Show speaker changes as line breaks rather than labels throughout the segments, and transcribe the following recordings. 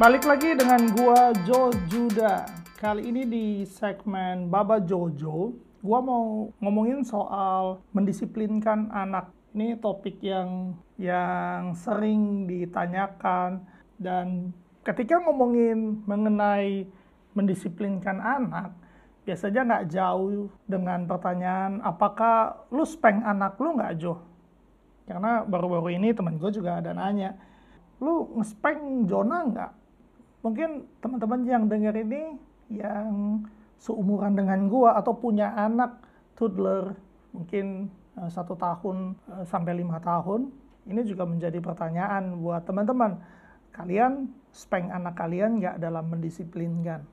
Balik lagi dengan gua Jo Juda. Kali ini di segmen Baba Jojo, gua mau ngomongin soal mendisiplinkan anak. Ini topik yang yang sering ditanyakan dan ketika ngomongin mengenai mendisiplinkan anak, biasanya nggak jauh dengan pertanyaan apakah lu speng anak lu nggak Jo? Karena baru-baru ini teman gue juga ada nanya, lu ngespeng Jona nggak? Mungkin teman-teman yang dengar ini yang seumuran dengan gua atau punya anak toddler mungkin uh, satu tahun uh, sampai lima tahun ini juga menjadi pertanyaan buat teman-teman kalian speng anak kalian nggak dalam mendisiplinkan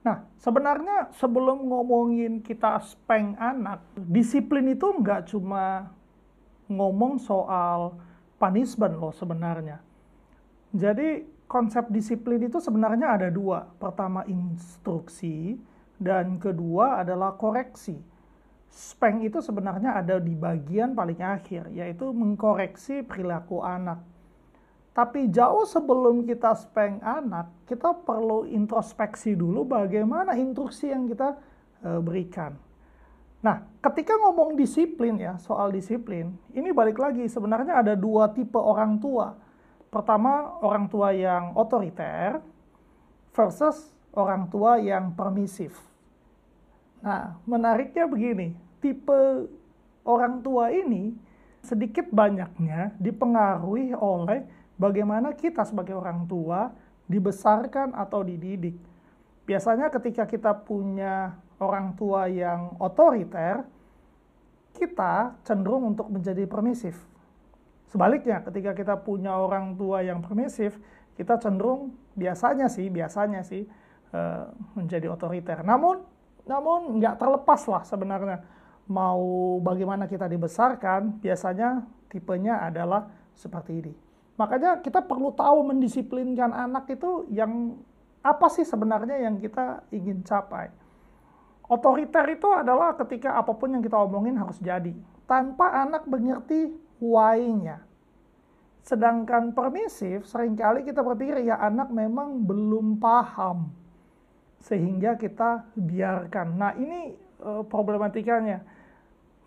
Nah, sebenarnya sebelum ngomongin kita speng anak, disiplin itu nggak cuma ngomong soal punishment loh sebenarnya. Jadi konsep disiplin itu sebenarnya ada dua. Pertama instruksi dan kedua adalah koreksi. Speng itu sebenarnya ada di bagian paling akhir, yaitu mengkoreksi perilaku anak. Tapi jauh sebelum kita speng anak, kita perlu introspeksi dulu bagaimana instruksi yang kita e, berikan. Nah, ketika ngomong disiplin ya, soal disiplin, ini balik lagi sebenarnya ada dua tipe orang tua Pertama, orang tua yang otoriter versus orang tua yang permisif. Nah, menariknya begini, tipe orang tua ini sedikit banyaknya dipengaruhi oleh bagaimana kita sebagai orang tua dibesarkan atau dididik. Biasanya ketika kita punya orang tua yang otoriter, kita cenderung untuk menjadi permisif Sebaliknya, ketika kita punya orang tua yang permisif, kita cenderung biasanya sih, biasanya sih uh, menjadi otoriter. Namun, namun nggak terlepas lah sebenarnya mau bagaimana kita dibesarkan, biasanya tipenya adalah seperti ini. Makanya kita perlu tahu mendisiplinkan anak itu yang apa sih sebenarnya yang kita ingin capai. Otoriter itu adalah ketika apa pun yang kita omongin harus jadi. Tanpa anak mengerti why-nya. Sedangkan permisif, sering kali kita berpikir ya anak memang belum paham. Sehingga kita biarkan. Nah ini e, problematikanya.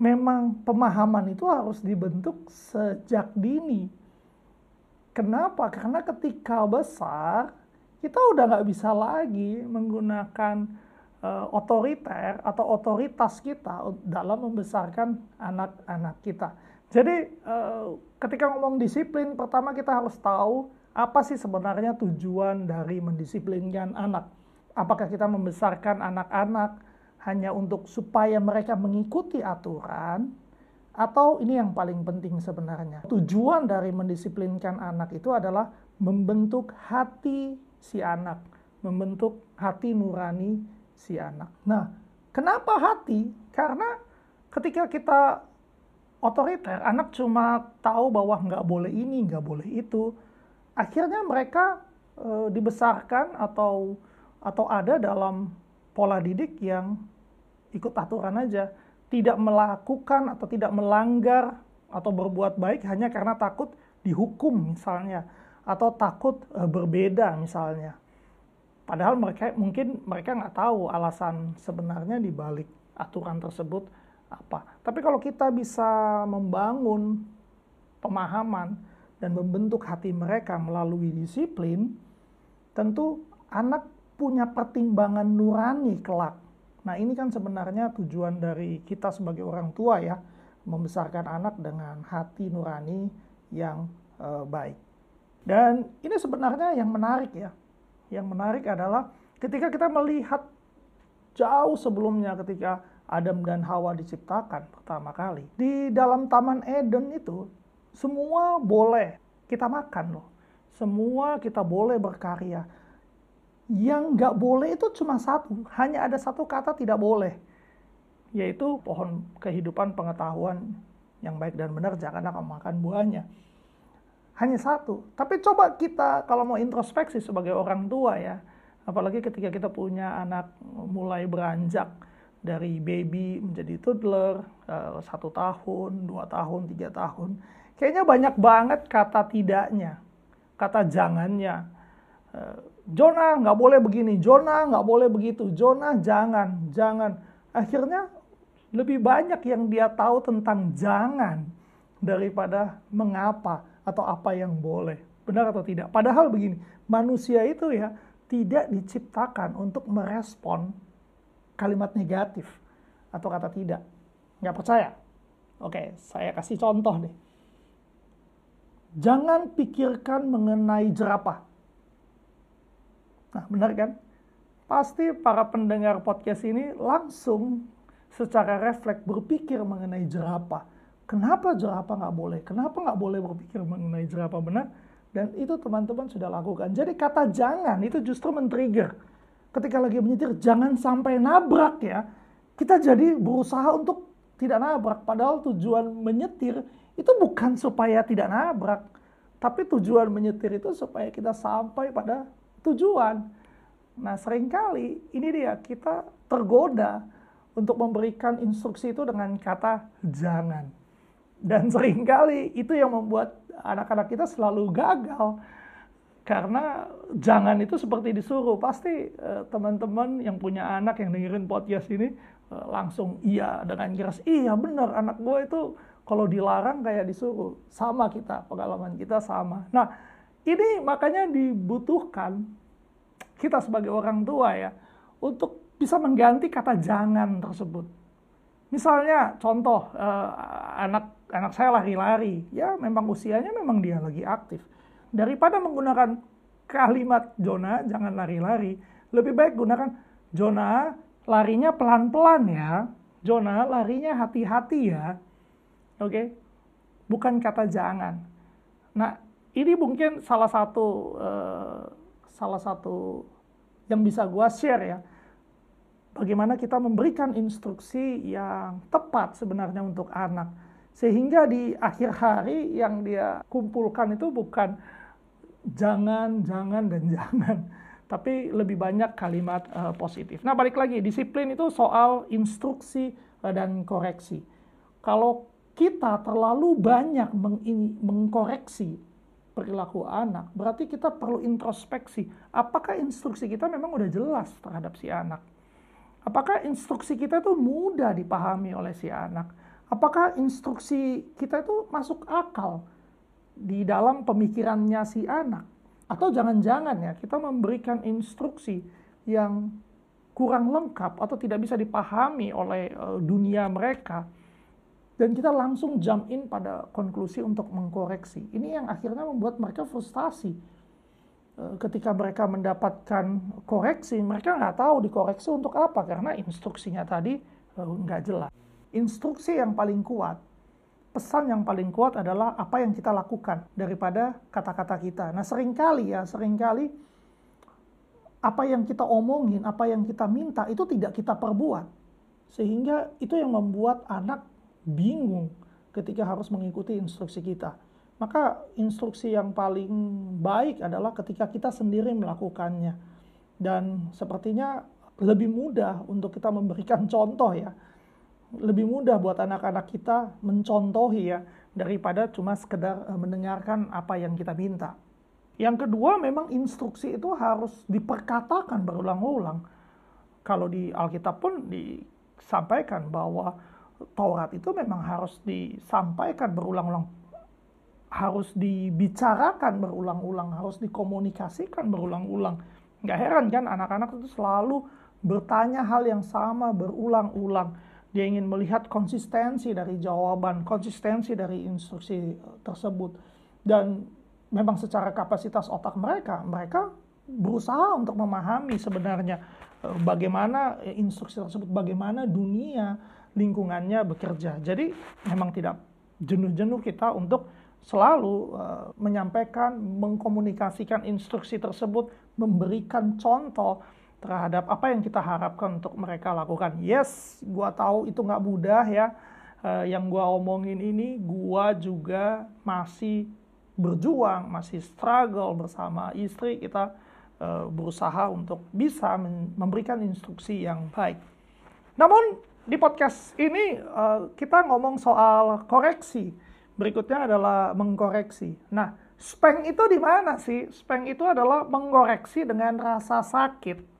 Memang pemahaman itu harus dibentuk sejak dini. Kenapa? Karena ketika besar, kita udah nggak bisa lagi menggunakan e, otoriter atau otoritas kita dalam membesarkan anak-anak kita jadi uh, ketika ngomong disiplin, pertama kita harus tahu apa sih sebenarnya tujuan dari mendisiplinkan anak. Apakah kita membesarkan anak-anak hanya untuk supaya mereka mengikuti aturan, atau ini yang paling penting sebenarnya. Tujuan dari mendisiplinkan anak itu adalah membentuk hati si anak, membentuk hati nurani si anak. Nah, kenapa hati? Karena ketika kita otoriter, anak cuma tahu bahwa nggak boleh ini, nggak boleh itu. Akhirnya mereka e, dibesarkan atau atau ada dalam pola didik yang ikut aturan aja, tidak melakukan atau tidak melanggar atau berbuat baik hanya karena takut dihukum misalnya atau takut e, berbeda misalnya. Padahal mereka mungkin mereka nggak tahu alasan sebenarnya di balik aturan tersebut apa. Tapi kalau kita bisa membangun pemahaman dan membentuk hati mereka melalui disiplin, tentu anak punya pertimbangan nurani kelak. Nah ini kan sebenarnya tujuan dari kita sebagai orang tua ya, membesarkan anak dengan hati nurani yang e, baik. Dan ini sebenarnya yang menarik ya. Yang menarik adalah ketika kita melihat jauh sebelumnya ketika Adam dan Hawa diciptakan pertama kali. Di dalam Taman Eden itu semua boleh kita makan loh. Semua kita boleh berkarya. Yang nggak boleh itu cuma satu. Hanya ada satu kata tidak boleh. Yaitu pohon kehidupan pengetahuan yang baik dan benar jangan akan makan buahnya. Hanya satu. Tapi coba kita kalau mau introspeksi sebagai orang tua ya. Apalagi ketika kita punya anak mulai beranjak dari baby menjadi toddler uh, satu tahun, dua tahun, tiga tahun. Kayaknya banyak banget kata tidaknya. kata jangannya. Eh, Jonah nggak boleh begini, Jonah nggak boleh begitu, Jonah jangan, jangan. Akhirnya lebih banyak yang dia tahu tentang jangan daripada mengapa atau apa yang boleh. Benar atau tidak? Padahal begini, manusia itu ya tidak diciptakan untuk merespon kalimat negatif atau kata tidak. Nggak percaya? Oke, saya kasih contoh deh. Jangan pikirkan mengenai jerapah. Nah, benar kan? Pasti para pendengar podcast ini langsung secara refleks berpikir mengenai jerapah. Kenapa jerapah nggak boleh? Kenapa nggak boleh berpikir mengenai jerapah benar? Dan itu teman-teman sudah lakukan. Jadi kata jangan itu justru men-trigger. Ketika lagi menyetir, jangan sampai nabrak ya. Kita jadi berusaha untuk tidak nabrak. Padahal tujuan menyetir itu bukan supaya tidak nabrak. Tapi tujuan menyetir itu supaya kita sampai pada tujuan. Nah sering kali ini dia kita tergoda untuk memberikan instruksi itu dengan kata jangan. Dan sering kali itu yang membuat anak-anak kita selalu gagal karena jangan itu seperti disuruh. Pasti uh, teman-teman yang punya anak yang dengerin podcast ini uh, langsung iya dengan keras. Iya benar. Anak gue itu kalau dilarang kayak disuruh. Sama kita pengalaman kita sama. Nah ini makanya dibutuhkan kita sebagai orang tua ya untuk bisa mengganti kata jangan tersebut. Misalnya contoh uh, anak anak saya lari-lari, ya memang usianya memang dia lagi aktif. Daripada menggunakan kalimat Jona, jangan lari-lari, lebih baik gunakan Jona larinya pelan-pelan ya. Jona larinya hati-hati ya. Oke. Okay? Bukan kata jangan. Nah, ini mungkin salah satu uh, salah satu yang bisa gua share ya. Bagaimana kita memberikan instruksi yang tepat sebenarnya untuk anak sehingga di akhir hari yang dia kumpulkan itu bukan jangan, jangan, dan jangan. Tapi lebih banyak kalimat uh, positif. Nah balik lagi, disiplin itu soal instruksi uh, dan koreksi. Kalau kita terlalu banyak meng mengkoreksi perilaku anak, berarti kita perlu introspeksi. Apakah instruksi kita memang udah jelas terhadap si anak? Apakah instruksi kita itu mudah dipahami oleh si anak? apakah instruksi kita itu masuk akal di dalam pemikirannya si anak? Atau jangan-jangan ya kita memberikan instruksi yang kurang lengkap atau tidak bisa dipahami oleh uh, dunia mereka dan kita langsung jump in pada konklusi untuk mengkoreksi. Ini yang akhirnya membuat mereka frustasi. Uh, ketika mereka mendapatkan koreksi, mereka nggak tahu dikoreksi untuk apa karena instruksinya tadi uh, nggak jelas instruksi yang paling kuat, pesan yang paling kuat adalah apa yang kita lakukan daripada kata-kata kita. Nah, sering kali ya, sering kali apa yang kita omongin, apa yang kita minta itu tidak kita perbuat. Sehingga itu yang membuat anak bingung ketika harus mengikuti instruksi kita. Maka instruksi yang paling baik adalah ketika kita sendiri melakukannya. Dan sepertinya lebih mudah untuk kita memberikan contoh ya lebih mudah buat anak-anak kita mencontohi ya daripada cuma sekedar eh, mendengarkan apa yang kita minta. Yang kedua memang instruksi itu harus diperkatakan berulang-ulang. Kalau di Alkitab pun disampaikan bahwa Taurat itu memang harus disampaikan berulang-ulang, harus dibicarakan berulang-ulang, harus dikomunikasikan berulang-ulang. Nggak heran kan anak-anak itu selalu bertanya hal yang sama berulang-ulang dia ingin melihat konsistensi dari jawaban, konsistensi dari instruksi tersebut. Dan memang secara kapasitas otak mereka, mereka berusaha untuk memahami sebenarnya eh, bagaimana instruksi tersebut, bagaimana dunia lingkungannya bekerja. Jadi memang tidak jenuh-jenuh kita untuk selalu uh, menyampaikan, mengkomunikasikan instruksi tersebut, memberikan contoh terhadap apa yang kita harapkan untuk mereka lakukan. Yes, gua tahu itu nggak mudah ya. Uh, yang gua omongin ini, gua juga masih berjuang, masih struggle bersama istri kita uh, berusaha untuk bisa memberikan instruksi yang baik. Namun di podcast ini uh, kita ngomong soal koreksi. Berikutnya adalah mengkoreksi. Nah, Spank itu di mana sih? Spank itu adalah mengoreksi dengan rasa sakit.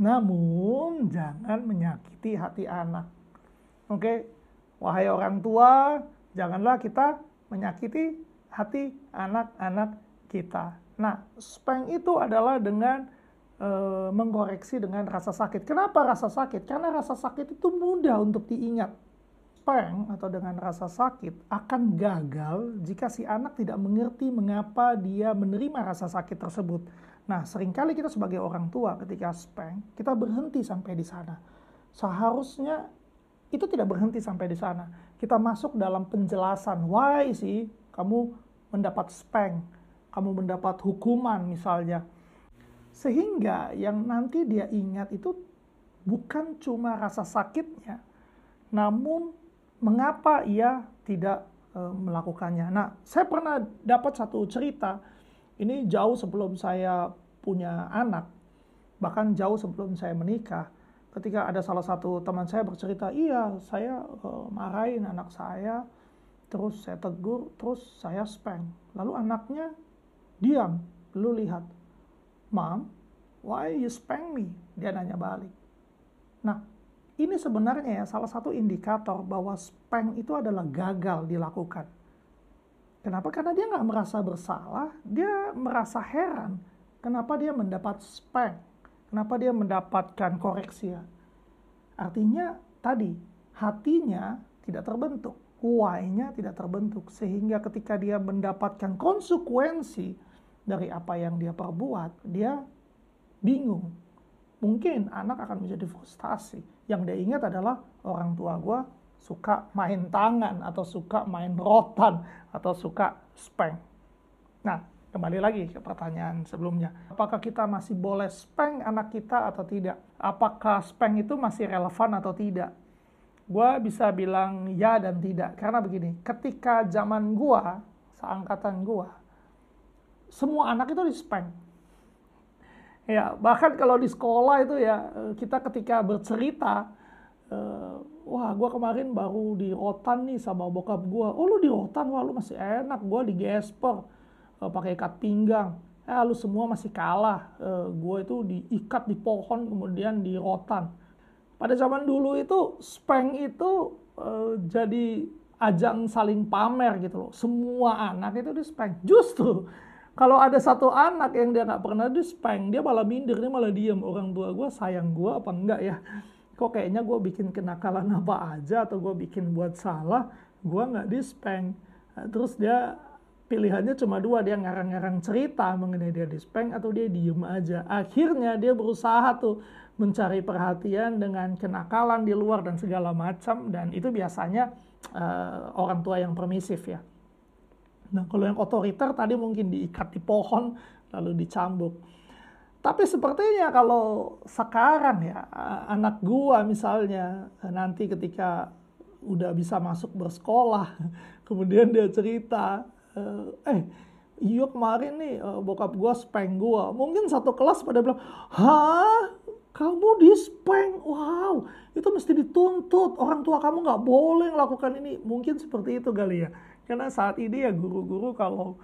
Namun jangan menyakiti hati anak. Oke, wahai orang tua, janganlah kita menyakiti hati anak-anak kita. Nah, spank itu adalah dengan e, mengoreksi dengan rasa sakit. Kenapa rasa sakit? Karena rasa sakit itu mudah untuk diingat prank atau dengan rasa sakit akan gagal jika si anak tidak mengerti mengapa dia menerima rasa sakit tersebut. Nah, sering kali kita sebagai orang tua ketika spank, kita berhenti sampai di sana. Seharusnya itu tidak berhenti sampai di sana. Kita masuk dalam penjelasan, why sih kamu mendapat spank, kamu mendapat hukuman misalnya. Sehingga yang nanti dia ingat itu bukan cuma rasa sakitnya, namun mengapa ia tidak e, melakukannya. Nah, saya pernah dapat satu cerita, ini jauh sebelum saya punya anak, bahkan jauh sebelum saya menikah. Ketika ada salah satu teman saya bercerita, iya saya e, marahin anak saya, terus saya tegur, terus saya spank. Lalu anaknya diam, lalu lihat, Mom, why you spank me? Dia nanya balik. Nah, ini sebenarnya ya salah satu indikator bahwa spank itu adalah gagal dilakukan. Kenapa? Karena dia nggak merasa bersalah, dia merasa heran. Kenapa dia mendapat spank? Kenapa dia mendapatkan koreksi ya? Artinya tadi hatinya tidak terbentuk, why-nya tidak terbentuk sehingga ketika dia mendapatkan konsekuensi dari apa yang dia perbuat, dia bingung. Mungkin anak akan menjadi frustasi yang dia ingat adalah orang tua gue suka main tangan atau suka main rotan atau suka spank. Nah, kembali lagi ke pertanyaan sebelumnya. Apakah kita masih boleh spank anak kita atau tidak? Apakah spank itu masih relevan atau tidak? Gue bisa bilang ya dan tidak. Karena begini, ketika zaman gue, seangkatan gue, semua anak itu di spank Ya, bahkan kalau di sekolah itu ya kita ketika bercerita, uh, wah gue kemarin baru di rotan nih sama bokap gue. Oh lu di rotan, wah lu masih enak. Gue di gesper uh, pakai ikat pinggang. Eh lu semua masih kalah. Uh, gue itu diikat di pohon kemudian di rotan. Pada zaman dulu itu spank itu uh, jadi ajang saling pamer gitu loh. Semua anak itu di spank. Justru kalau ada satu anak yang dia nggak pernah di spank, dia malah minder, dia malah diem. Orang tua gue sayang gue apa enggak ya? Kok kayaknya gue bikin kenakalan apa aja atau gue bikin buat salah, gue nggak di spank. Nah, terus dia pilihannya cuma dua, dia ngarang-ngarang cerita mengenai dia di spank atau dia diem aja. Akhirnya dia berusaha tuh mencari perhatian dengan kenakalan di luar dan segala macam dan itu biasanya uh, orang tua yang permisif ya. Nah, kalau yang otoriter tadi mungkin diikat di pohon lalu dicambuk. Tapi sepertinya kalau sekarang ya anak gua misalnya nanti ketika udah bisa masuk bersekolah, kemudian dia cerita, eh iya kemarin nih eh, bokap gua speng gua. Mungkin satu kelas pada bilang, hah kamu di speng, wow itu mesti dituntut. Orang tua kamu nggak boleh melakukan ini. Mungkin seperti itu kali ya. Karena saat ini ya guru-guru kalau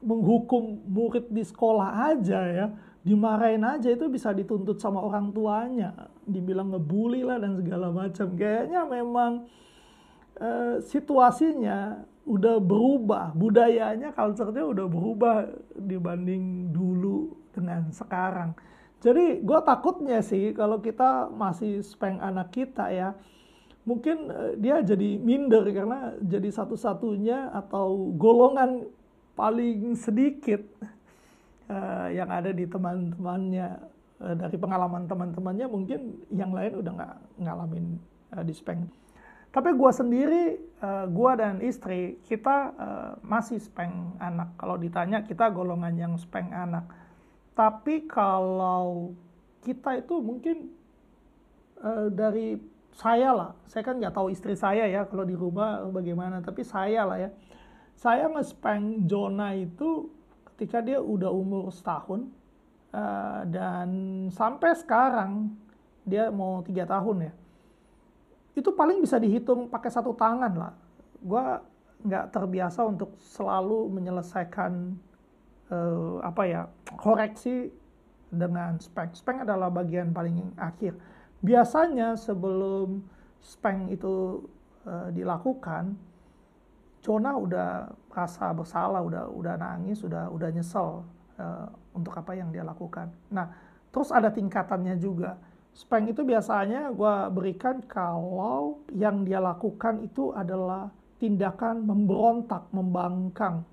menghukum murid di sekolah aja ya, dimarahin aja itu bisa dituntut sama orang tuanya, dibilang ngebully lah dan segala macam. Kayaknya memang e, situasinya udah berubah, budayanya, culture-nya udah berubah dibanding dulu dengan sekarang. Jadi gue takutnya sih kalau kita masih speng anak kita ya, mungkin uh, dia jadi minder karena jadi satu-satunya atau golongan paling sedikit uh, yang ada di teman-temannya uh, dari pengalaman teman-temannya mungkin yang lain udah nggak ngalamin uh, speng. Tapi gue sendiri, uh, gue dan istri kita uh, masih speng anak. Kalau ditanya kita golongan yang speng anak. Tapi kalau kita itu mungkin uh, dari saya lah, saya kan nggak tahu istri saya ya kalau di rumah bagaimana, tapi saya lah ya. Saya nge-spank Jonah itu ketika dia udah umur setahun uh, dan sampai sekarang dia mau tiga tahun ya. Itu paling bisa dihitung pakai satu tangan lah. Gua nggak terbiasa untuk selalu menyelesaikan uh, apa ya koreksi dengan spank. Spank adalah bagian paling akhir. Biasanya sebelum spank itu uh, dilakukan, Jonah udah rasa bersalah, udah udah nangis, udah udah nyesel uh, untuk apa yang dia lakukan. Nah, terus ada tingkatannya juga. Spank itu biasanya gue berikan kalau yang dia lakukan itu adalah tindakan memberontak, membangkang.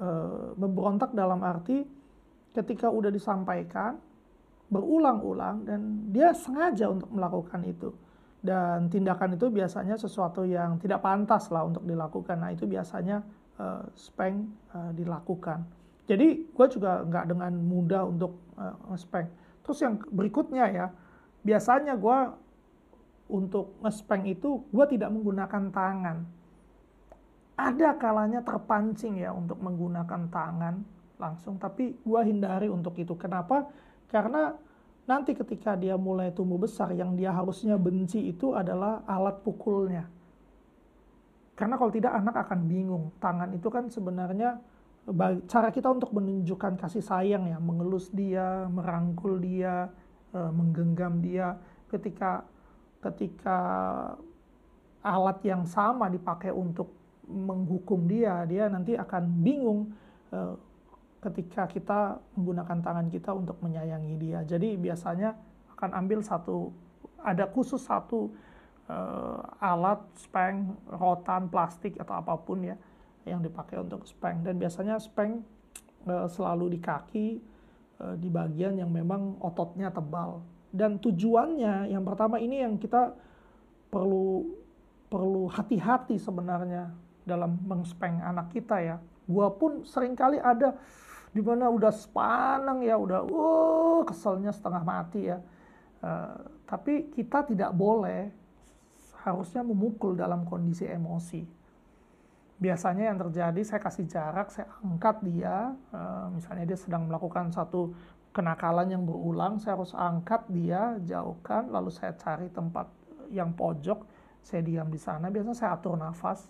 Uh, memberontak dalam arti ketika udah disampaikan berulang-ulang dan dia sengaja untuk melakukan itu dan tindakan itu biasanya sesuatu yang tidak pantas lah untuk dilakukan. Nah itu biasanya uh, spank uh, dilakukan. Jadi gue juga nggak dengan mudah untuk uh, spank. Terus yang berikutnya ya, biasanya gue untuk nge-spank itu gue tidak menggunakan tangan. Ada kalanya terpancing ya untuk menggunakan tangan langsung, tapi gue hindari untuk itu. Kenapa? Karena nanti ketika dia mulai tumbuh besar yang dia harusnya benci itu adalah alat pukulnya. Karena kalau tidak anak akan bingung. Tangan itu kan sebenarnya cara kita untuk menunjukkan kasih sayang ya, mengelus dia, merangkul dia, eh, menggenggam dia. Ketika ketika alat yang sama dipakai untuk menghukum dia, dia nanti akan bingung eh, ketika kita menggunakan tangan kita untuk menyayangi dia. Jadi biasanya akan ambil satu, ada khusus satu uh, alat spank, rotan, plastik atau apa pun ya yang dipakai untuk spank. Dan biasanya spank uh, selalu di kaki, uh, di bagian yang memang ototnya tebal. Dan tujuannya yang pertama ini yang kita perlu perlu hati-hati sebenarnya dalam mengspank anak kita ya. Gua pun sering kali ada di mana udah sepanang ya udah uh keselnya setengah mati ya. Uh, tapi kita tidak boleh harusnya memukul dalam kondisi emosi. Biasanya yang terjadi saya kasih jarak saya angkat dia uh, misalnya dia sedang melakukan satu kenakalan yang berulang saya harus angkat dia jauhkan lalu saya cari tempat yang pojok saya diam di sana. Biasanya saya atur nafas.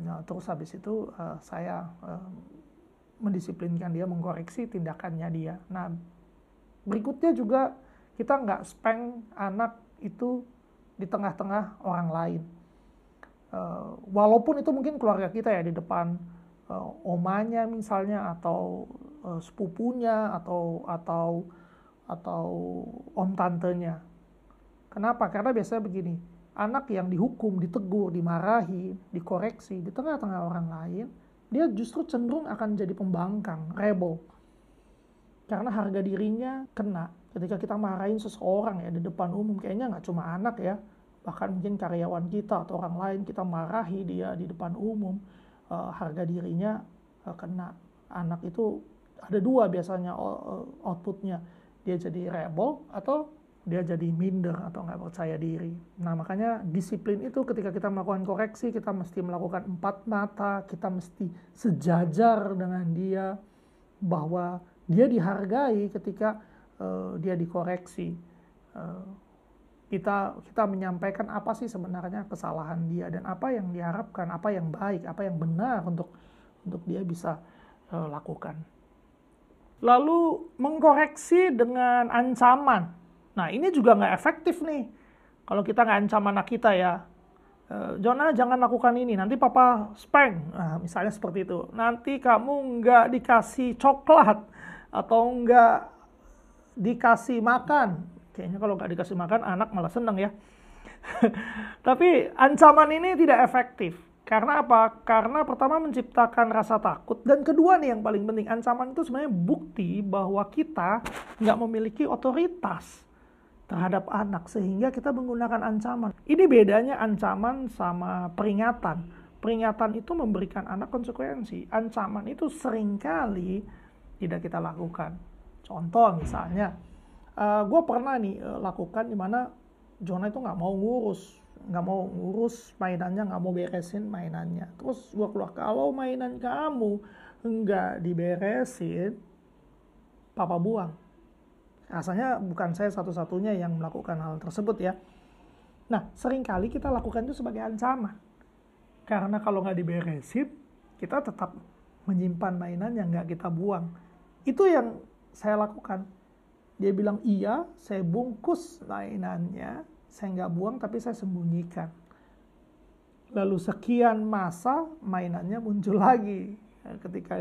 Nah terus habis itu uh, saya uh, mendisiplinkan dia, mengkoreksi tindakannya dia. Nah, berikutnya juga kita nggak speng anak itu di tengah-tengah orang lain. Uh, walaupun itu mungkin keluarga kita ya di depan uh, omanya misalnya atau uh, sepupunya atau atau atau om tantenya. Kenapa? Karena biasanya begini, anak yang dihukum, ditegur, dimarahi, dikoreksi di tengah-tengah orang lain, dia justru cenderung akan jadi pembangkang, rebel. Karena harga dirinya kena. Ketika kita marahin seseorang ya di depan umum, kayaknya nggak cuma anak ya, bahkan mungkin karyawan kita atau orang lain kita marahi dia di depan umum, uh, harga dirinya uh, kena. Anak itu ada dua biasanya uh, outputnya, dia jadi rebel atau dia jadi minder atau nggak percaya diri. Nah makanya disiplin itu ketika kita melakukan koreksi kita mesti melakukan empat mata, kita mesti sejajar dengan dia bahwa dia dihargai ketika uh, dia dikoreksi. Uh, kita kita menyampaikan apa sih sebenarnya kesalahan dia dan apa yang diharapkan, apa yang baik, apa yang benar untuk untuk dia bisa uh, lakukan. Lalu mengkoreksi dengan ancaman Nah ini juga nggak efektif nih. Kalau kita nggak ancam anak kita ya, e, Jonah jangan lakukan ini, nanti papa spank. Nah, misalnya seperti itu. Nanti kamu nggak dikasih coklat atau nggak dikasih makan. Kayaknya kalau nggak dikasih makan anak malah seneng ya. Tapi ancaman ini tidak efektif. Karena apa? Karena pertama menciptakan rasa takut dan kedua nih yang paling penting ancaman itu sebenarnya bukti bahwa kita nggak memiliki otoritas terhadap anak sehingga kita menggunakan ancaman. Ini bedanya ancaman sama peringatan. Peringatan itu memberikan anak konsekuensi. Ancaman itu sering kali tidak kita lakukan. Contoh misalnya, uh, eh, gue pernah nih uh, lakukan di mana Jonah itu nggak mau ngurus, nggak mau ngurus mainannya, nggak mau beresin mainannya. Terus gue keluar kalau mainan kamu nggak diberesin, papa buang Rasanya bukan saya satu-satunya yang melakukan hal tersebut ya. Nah, sering kali kita lakukan itu sebagai ancaman. Karena kalau nggak diberesin, kita tetap menyimpan mainan yang nggak kita buang. Itu yang saya lakukan. Dia bilang iya, saya bungkus mainannya, saya nggak buang tapi saya sembunyikan. Lalu sekian masa mainannya muncul lagi. Ketika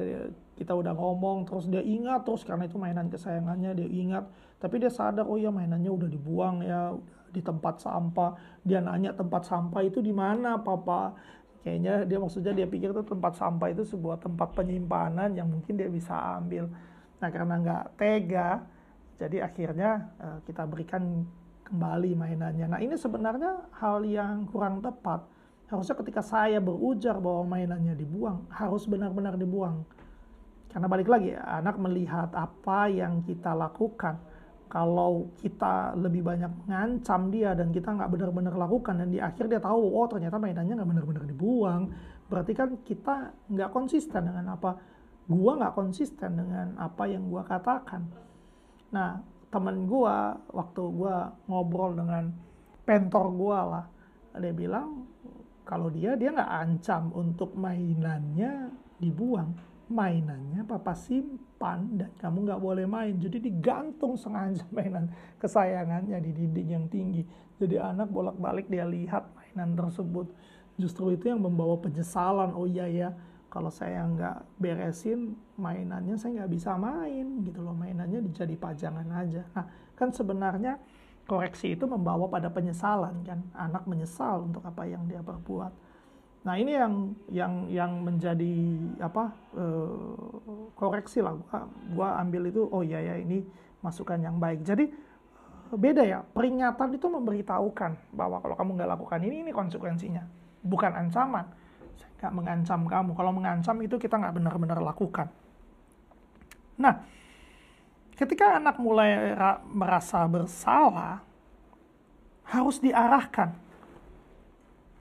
kita udah ngomong terus dia ingat terus karena itu mainan kesayangannya dia ingat. Tapi dia sadar oh ya mainannya udah dibuang ya di tempat sampah. Dia nanya tempat sampah itu di mana papa? Kayaknya dia maksudnya dia pikir itu tempat sampah itu sebuah tempat penyimpanan yang mungkin dia bisa ambil. Nah karena nggak tega jadi akhirnya uh, kita berikan kembali mainannya. Nah ini sebenarnya hal yang kurang tepat. Harusnya ketika saya berujar bahwa mainannya dibuang harus benar-benar dibuang karena balik lagi, anak melihat apa yang kita lakukan. Kalau kita lebih banyak ngancam dia dan kita nggak benar-benar lakukan dan di akhir dia tahu, oh ternyata mainannya nggak benar-benar dibuang. Berarti kan kita nggak konsisten dengan apa, gua nggak konsisten dengan apa yang gua katakan. Nah, temen gua waktu gua ngobrol dengan pentor gua lah, dia bilang kalau dia dia nggak ancam untuk mainannya dibuang mainannya papa simpan dan kamu nggak boleh main. Jadi digantung sengaja mainan kesayangannya di dinding yang tinggi. Jadi anak bolak-balik dia lihat mainan tersebut. Justru itu yang membawa penyesalan. Oh iya ya, kalau saya nggak beresin mainannya saya nggak bisa main gitu loh. Mainannya jadi pajangan aja. Nah kan sebenarnya koreksi itu membawa pada penyesalan kan. Anak menyesal untuk apa yang dia perbuat. Nah ini yang yang yang menjadi apa uh, koreksi lah gua, gua ambil itu oh iya ya ini masukan yang baik. Jadi uh, beda ya peringatan itu memberitahukan bahwa kalau kamu nggak lakukan ini ini konsekuensinya bukan ancaman. Nggak mengancam kamu. Kalau mengancam itu kita nggak benar-benar lakukan. Nah ketika anak mulai merasa bersalah harus diarahkan.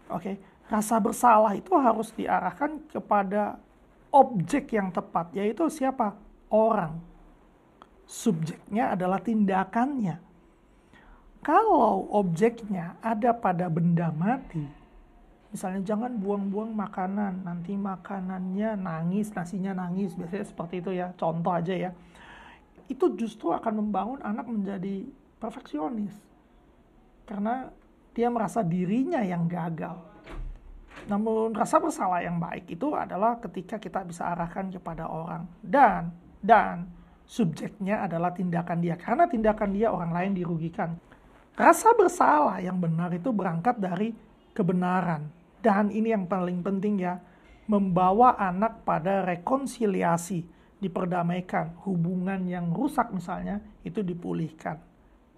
Oke. Okay? Rasa bersalah itu harus diarahkan kepada objek yang tepat, yaitu siapa? Orang. Subjeknya adalah tindakannya. Kalau objeknya ada pada benda mati, misalnya jangan buang-buang makanan, nanti makanannya nangis, nasinya nangis, biasanya seperti itu ya, contoh aja ya. Itu justru akan membangun anak menjadi perfeksionis. Karena dia merasa dirinya yang gagal namun rasa bersalah yang baik itu adalah ketika kita bisa arahkan kepada orang. Dan dan subjeknya adalah tindakan dia. Karena tindakan dia orang lain dirugikan. Rasa bersalah yang benar itu berangkat dari kebenaran. Dan ini yang paling penting ya. Membawa anak pada rekonsiliasi. Diperdamaikan. Hubungan yang rusak misalnya itu dipulihkan.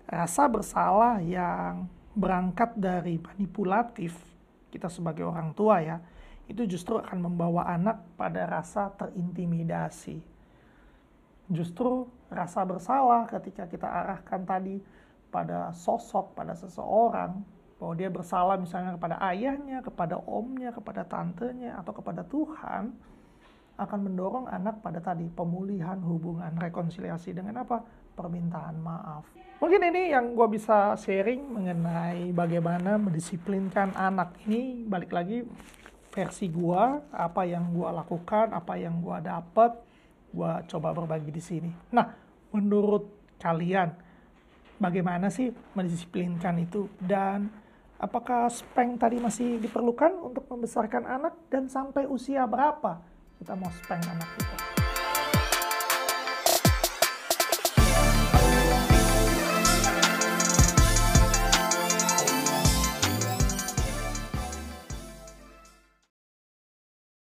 Rasa bersalah yang berangkat dari manipulatif kita sebagai orang tua ya, itu justru akan membawa anak pada rasa terintimidasi. Justru rasa bersalah ketika kita arahkan tadi pada sosok, pada seseorang, bahwa dia bersalah misalnya kepada ayahnya, kepada omnya, kepada tantenya, atau kepada Tuhan, akan mendorong anak pada tadi pemulihan hubungan rekonsiliasi dengan apa? Permintaan maaf. Mungkin ini yang gue bisa sharing mengenai bagaimana mendisiplinkan anak ini. Balik lagi versi gue, apa yang gue lakukan, apa yang gue dapat, gue coba berbagi di sini. Nah, menurut kalian, bagaimana sih mendisiplinkan itu? Dan apakah spank tadi masih diperlukan untuk membesarkan anak? Dan sampai usia berapa kita mau spank anak kita?